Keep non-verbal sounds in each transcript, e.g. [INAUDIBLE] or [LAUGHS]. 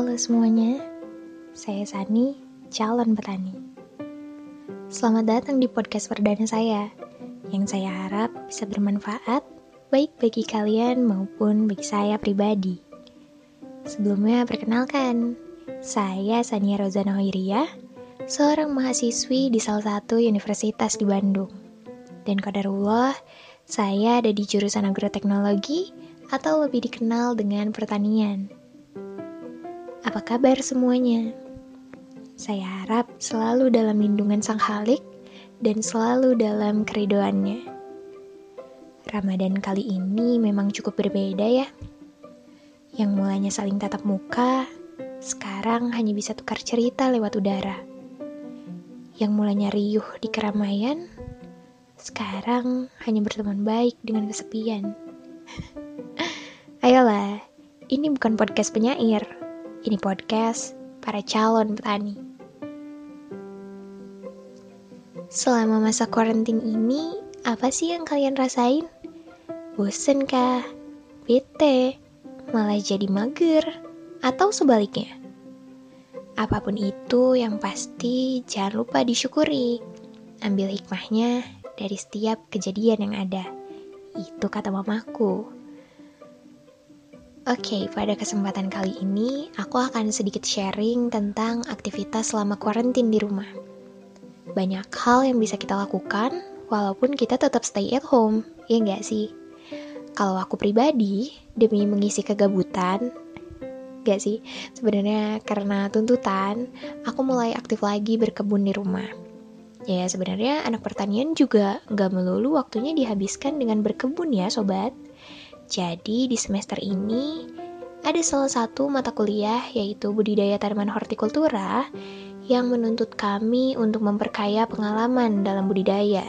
Halo semuanya, saya Sani, calon petani. Selamat datang di podcast perdana saya, yang saya harap bisa bermanfaat baik bagi kalian maupun bagi saya pribadi. Sebelumnya perkenalkan, saya Sania Rozana Hoiria, seorang mahasiswi di salah satu universitas di Bandung. Dan kodarullah, saya ada di jurusan agroteknologi atau lebih dikenal dengan pertanian. Apa kabar semuanya? Saya harap selalu dalam lindungan Sang Halik dan selalu dalam keridoannya. Ramadan kali ini memang cukup berbeda ya. Yang mulanya saling tatap muka, sekarang hanya bisa tukar cerita lewat udara. Yang mulanya riuh di keramaian, sekarang hanya berteman baik dengan kesepian. [LAUGHS] Ayolah, ini bukan podcast penyair ini podcast para calon petani. Selama masa karantin ini, apa sih yang kalian rasain? Bosen kah? Bete? Malah jadi mager? Atau sebaliknya? Apa pun itu, yang pasti jangan lupa disyukuri. Ambil hikmahnya dari setiap kejadian yang ada. Itu kata mamaku. Oke, okay, pada kesempatan kali ini aku akan sedikit sharing tentang aktivitas selama karantin di rumah. Banyak hal yang bisa kita lakukan walaupun kita tetap stay at home, ya nggak sih? Kalau aku pribadi, demi mengisi kegabutan, nggak sih? Sebenarnya karena tuntutan, aku mulai aktif lagi berkebun di rumah. Ya sebenarnya anak pertanian juga nggak melulu waktunya dihabiskan dengan berkebun ya sobat. Jadi di semester ini ada salah satu mata kuliah yaitu budidaya tanaman hortikultura yang menuntut kami untuk memperkaya pengalaman dalam budidaya.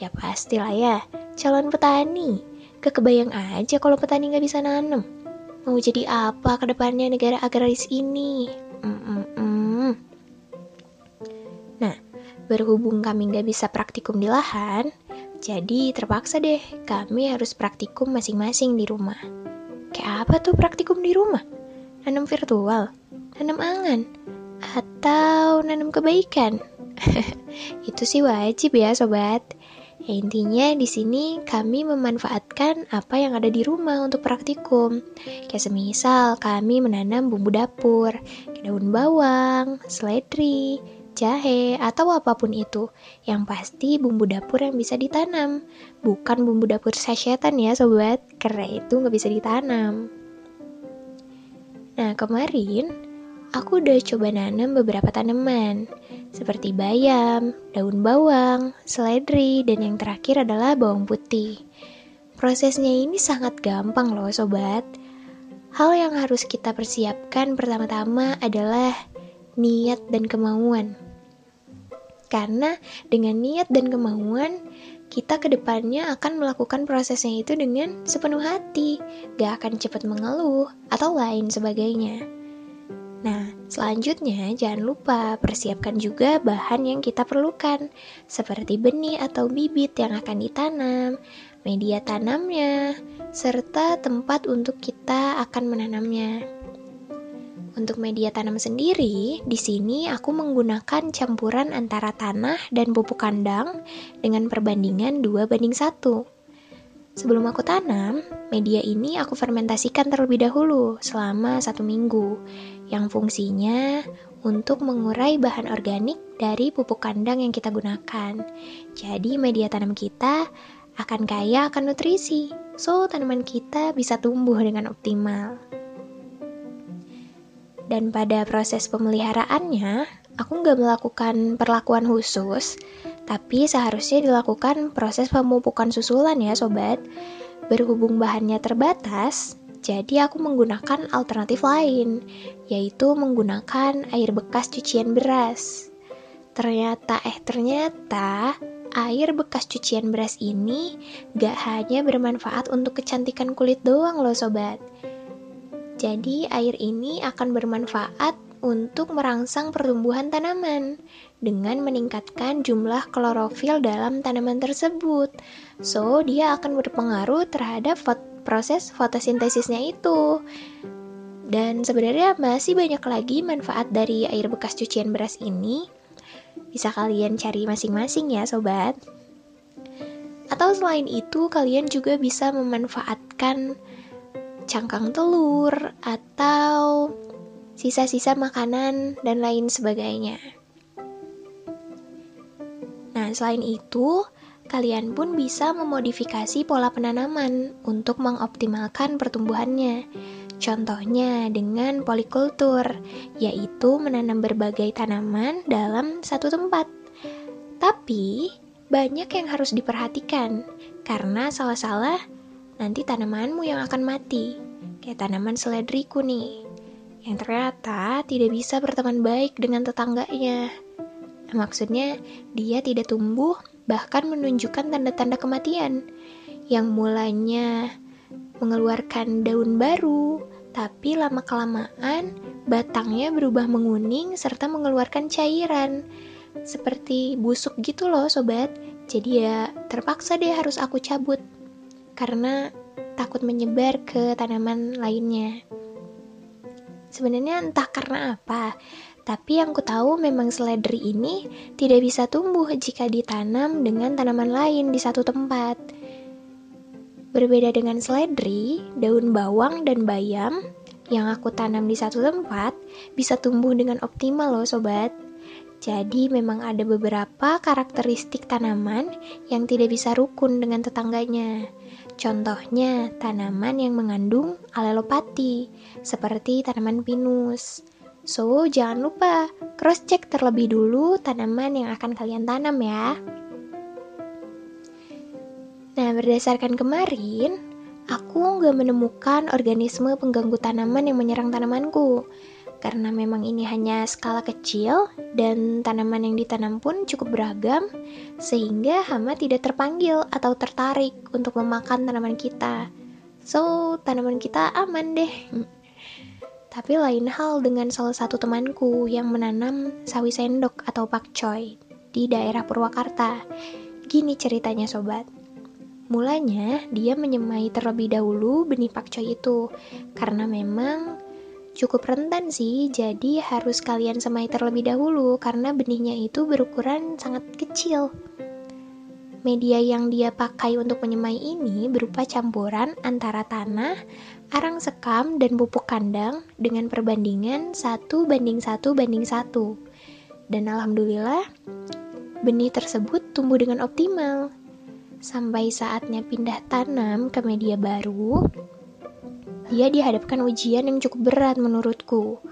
Ya pastilah ya, calon petani. Kekebayang aja kalau petani nggak bisa nanam. Mau jadi apa ke depannya negara agraris ini? Mm-mm-mm. Nah, berhubung kami nggak bisa praktikum di lahan, jadi terpaksa deh kami harus praktikum masing-masing di rumah. Kayak apa tuh praktikum di rumah? Nanam virtual, nanam angan, atau nanam kebaikan? [LAUGHS] Itu sih wajib ya sobat. Ya, intinya di sini kami memanfaatkan apa yang ada di rumah untuk praktikum. Kayak semisal kami menanam bumbu dapur, daun bawang, seledri, jahe, atau apa pun itu. Yang pasti bumbu dapur yang bisa ditanam, bukan bumbu dapur sashetan ya sobat, karena itu nggak bisa ditanam. Nah kemarin, aku udah coba nanam beberapa tanaman, seperti bayam, daun bawang, seledri, dan yang terakhir adalah bawang putih. Prosesnya ini sangat gampang loh sobat. Hal yang harus kita persiapkan pertama-tama adalah niat dan kemauan. Karena dengan niat dan kemauan, kita ke depannya akan melakukan prosesnya itu dengan sepenuh hati, gak akan cepat mengeluh, atau lain sebagainya. Nah, selanjutnya jangan lupa persiapkan juga bahan yang kita perlukan, seperti benih atau bibit yang akan ditanam, media tanamnya, serta tempat untuk kita akan menanamnya. Untuk media tanam sendiri, di sini aku menggunakan campuran antara tanah dan pupuk kandang dengan perbandingan 2 banding 1. Sebelum aku tanam, media ini aku fermentasikan terlebih dahulu selama satu minggu, yang fungsinya untuk mengurai bahan organik dari pupuk kandang yang kita gunakan. Jadi media tanam kita akan kaya akan nutrisi, so tanaman kita bisa tumbuh dengan optimal. Dan pada proses pemeliharaannya, aku nggak melakukan perlakuan khusus, tapi seharusnya dilakukan proses pemupukan susulan ya sobat. Berhubung bahannya terbatas, jadi aku menggunakan alternatif lain, yaitu menggunakan air bekas cucian beras. Ternyata, eh ternyata, air bekas cucian beras ini gak hanya bermanfaat untuk kecantikan kulit doang loh sobat, jadi, air ini akan bermanfaat untuk merangsang pertumbuhan tanaman dengan meningkatkan jumlah klorofil dalam tanaman tersebut. So, dia akan berpengaruh terhadap fot proses fotosintesisnya itu. Dan sebenarnya masih banyak lagi manfaat dari air bekas cucian beras ini. Bisa kalian cari masing-masing ya sobat. Atau selain itu kalian juga bisa memanfaatkan cangkang telur atau sisa-sisa makanan dan lain sebagainya. Nah, selain itu, kalian pun bisa memodifikasi pola penanaman untuk mengoptimalkan pertumbuhannya. Contohnya dengan polikultur, yaitu menanam berbagai tanaman dalam satu tempat. Tapi, banyak yang harus diperhatikan, karena salah-salah nanti tanamanmu yang akan mati. Kayak tanaman seledriku nih, yang ternyata tidak bisa berteman baik dengan tetangganya. Maksudnya, dia tidak tumbuh, bahkan menunjukkan tanda-tanda kematian, yang mulanya mengeluarkan daun baru, tapi lama-kelamaan batangnya berubah menguning serta mengeluarkan cairan. Seperti busuk gitu loh sobat. Jadi ya terpaksa deh harus aku cabut. Karena takut menyebar ke tanaman lainnya. Sebenarnya entah karena apa, tapi yang ku tahu memang seledri ini tidak bisa tumbuh jika ditanam dengan tanaman lain di satu tempat. Berbeda dengan seledri, daun bawang dan bayam yang aku tanam di satu tempat bisa tumbuh dengan optimal loh sobat. Jadi memang ada beberapa karakteristik tanaman yang tidak bisa rukun dengan tetangganya. Contohnya tanaman yang mengandung alelopati, seperti tanaman pinus. So, jangan lupa cross check terlebih dulu tanaman yang akan kalian tanam ya. Nah, berdasarkan kemarin, aku nggak menemukan organisme pengganggu tanaman yang menyerang tanamanku. Karena memang ini hanya skala kecil dan tanaman yang ditanam pun cukup beragam, sehingga hama tidak terpanggil atau tertarik untuk memakan tanaman kita. So, tanaman kita aman deh. Tapi lain hal dengan salah satu temanku yang menanam sawi sendok atau pakcoy di daerah Purwakarta. Gini ceritanya sobat. Mulanya, dia menyemai terlebih dahulu benih pakcoy itu, karena memang cukup rentan sih, jadi harus kalian semai terlebih dahulu, karena benihnya itu berukuran sangat kecil. Media yang dia pakai untuk menyemai ini berupa campuran antara tanah, arang sekam, dan pupuk kandang dengan perbandingan 1 banding 1 banding 1. Dan alhamdulillah, benih tersebut tumbuh dengan optimal sampai saatnya pindah tanam ke media baru, dia dihadapkan ujian yang cukup berat menurutku,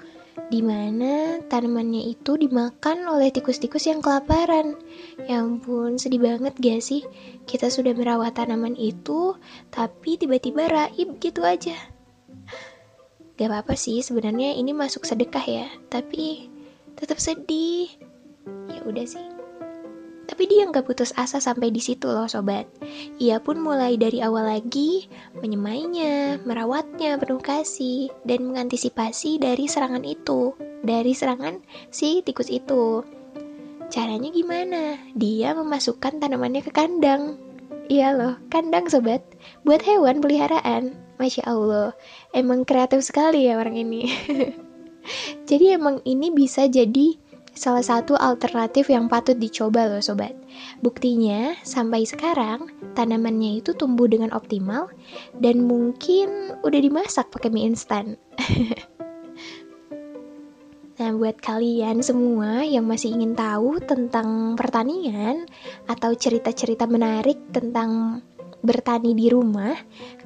di mana tanamannya itu dimakan oleh tikus-tikus yang kelaparan. Ya ampun, sedih banget gak sih? Kita sudah merawat tanaman itu, tapi tiba-tiba raib gitu aja. Gak apa-apa sih, sebenarnya ini masuk sedekah ya, tapi tetap sedih. Ya udah sih. Tapi dia nggak putus asa sampai di situ loh sobat. Ia pun mulai dari awal lagi menyemainya, merawatnya penuh kasih, dan mengantisipasi dari serangan itu, dari serangan si tikus itu. Caranya gimana? Dia memasukkan tanamannya ke kandang. Iya loh, kandang sobat. Buat hewan peliharaan. Masya Allah, emang kreatif sekali ya orang ini. [LAUGHS] jadi emang ini bisa jadi salah satu alternatif yang patut dicoba loh sobat. Buktinya, sampai sekarang tanamannya itu tumbuh dengan optimal dan mungkin udah dimasak pakai mie instan. [LAUGHS] Nah, buat kalian semua yang masih ingin tahu tentang pertanian atau cerita-cerita menarik tentang bertani di rumah,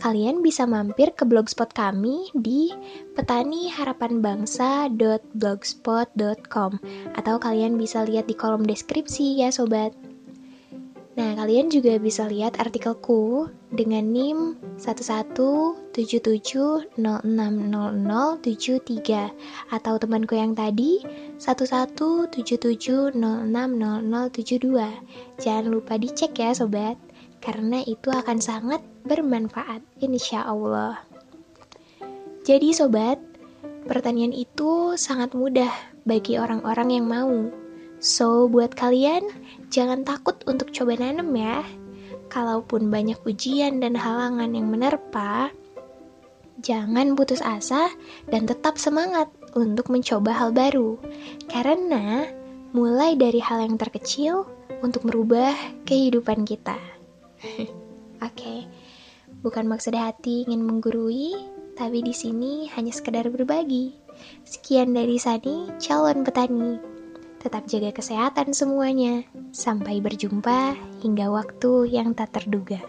kalian bisa mampir ke blogspot kami di petaniharapanbangsa.blogspot.com atau kalian bisa lihat di kolom deskripsi ya sobat. Nah, kalian juga bisa lihat artikelku dengan NIM 1177060073 atau temanku yang tadi 1177060072. Jangan lupa dicek ya sobat karena itu akan sangat bermanfaat, insya Allah. Jadi sobat, pertanian itu sangat mudah bagi orang-orang yang mau. So, buat kalian, jangan takut untuk coba nanam ya. Kalaupun banyak ujian dan halangan yang menerpa, jangan putus asa dan tetap semangat untuk mencoba hal baru. Karena mulai dari hal yang terkecil untuk merubah kehidupan kita. [LAUGHS] Oke, bukan maksud hati ingin menggurui, tapi di sini hanya sekedar berbagi. Sekian dari Sani, calon petani. Tetap jaga kesehatan semuanya. Sampai berjumpa hingga waktu yang tak terduga.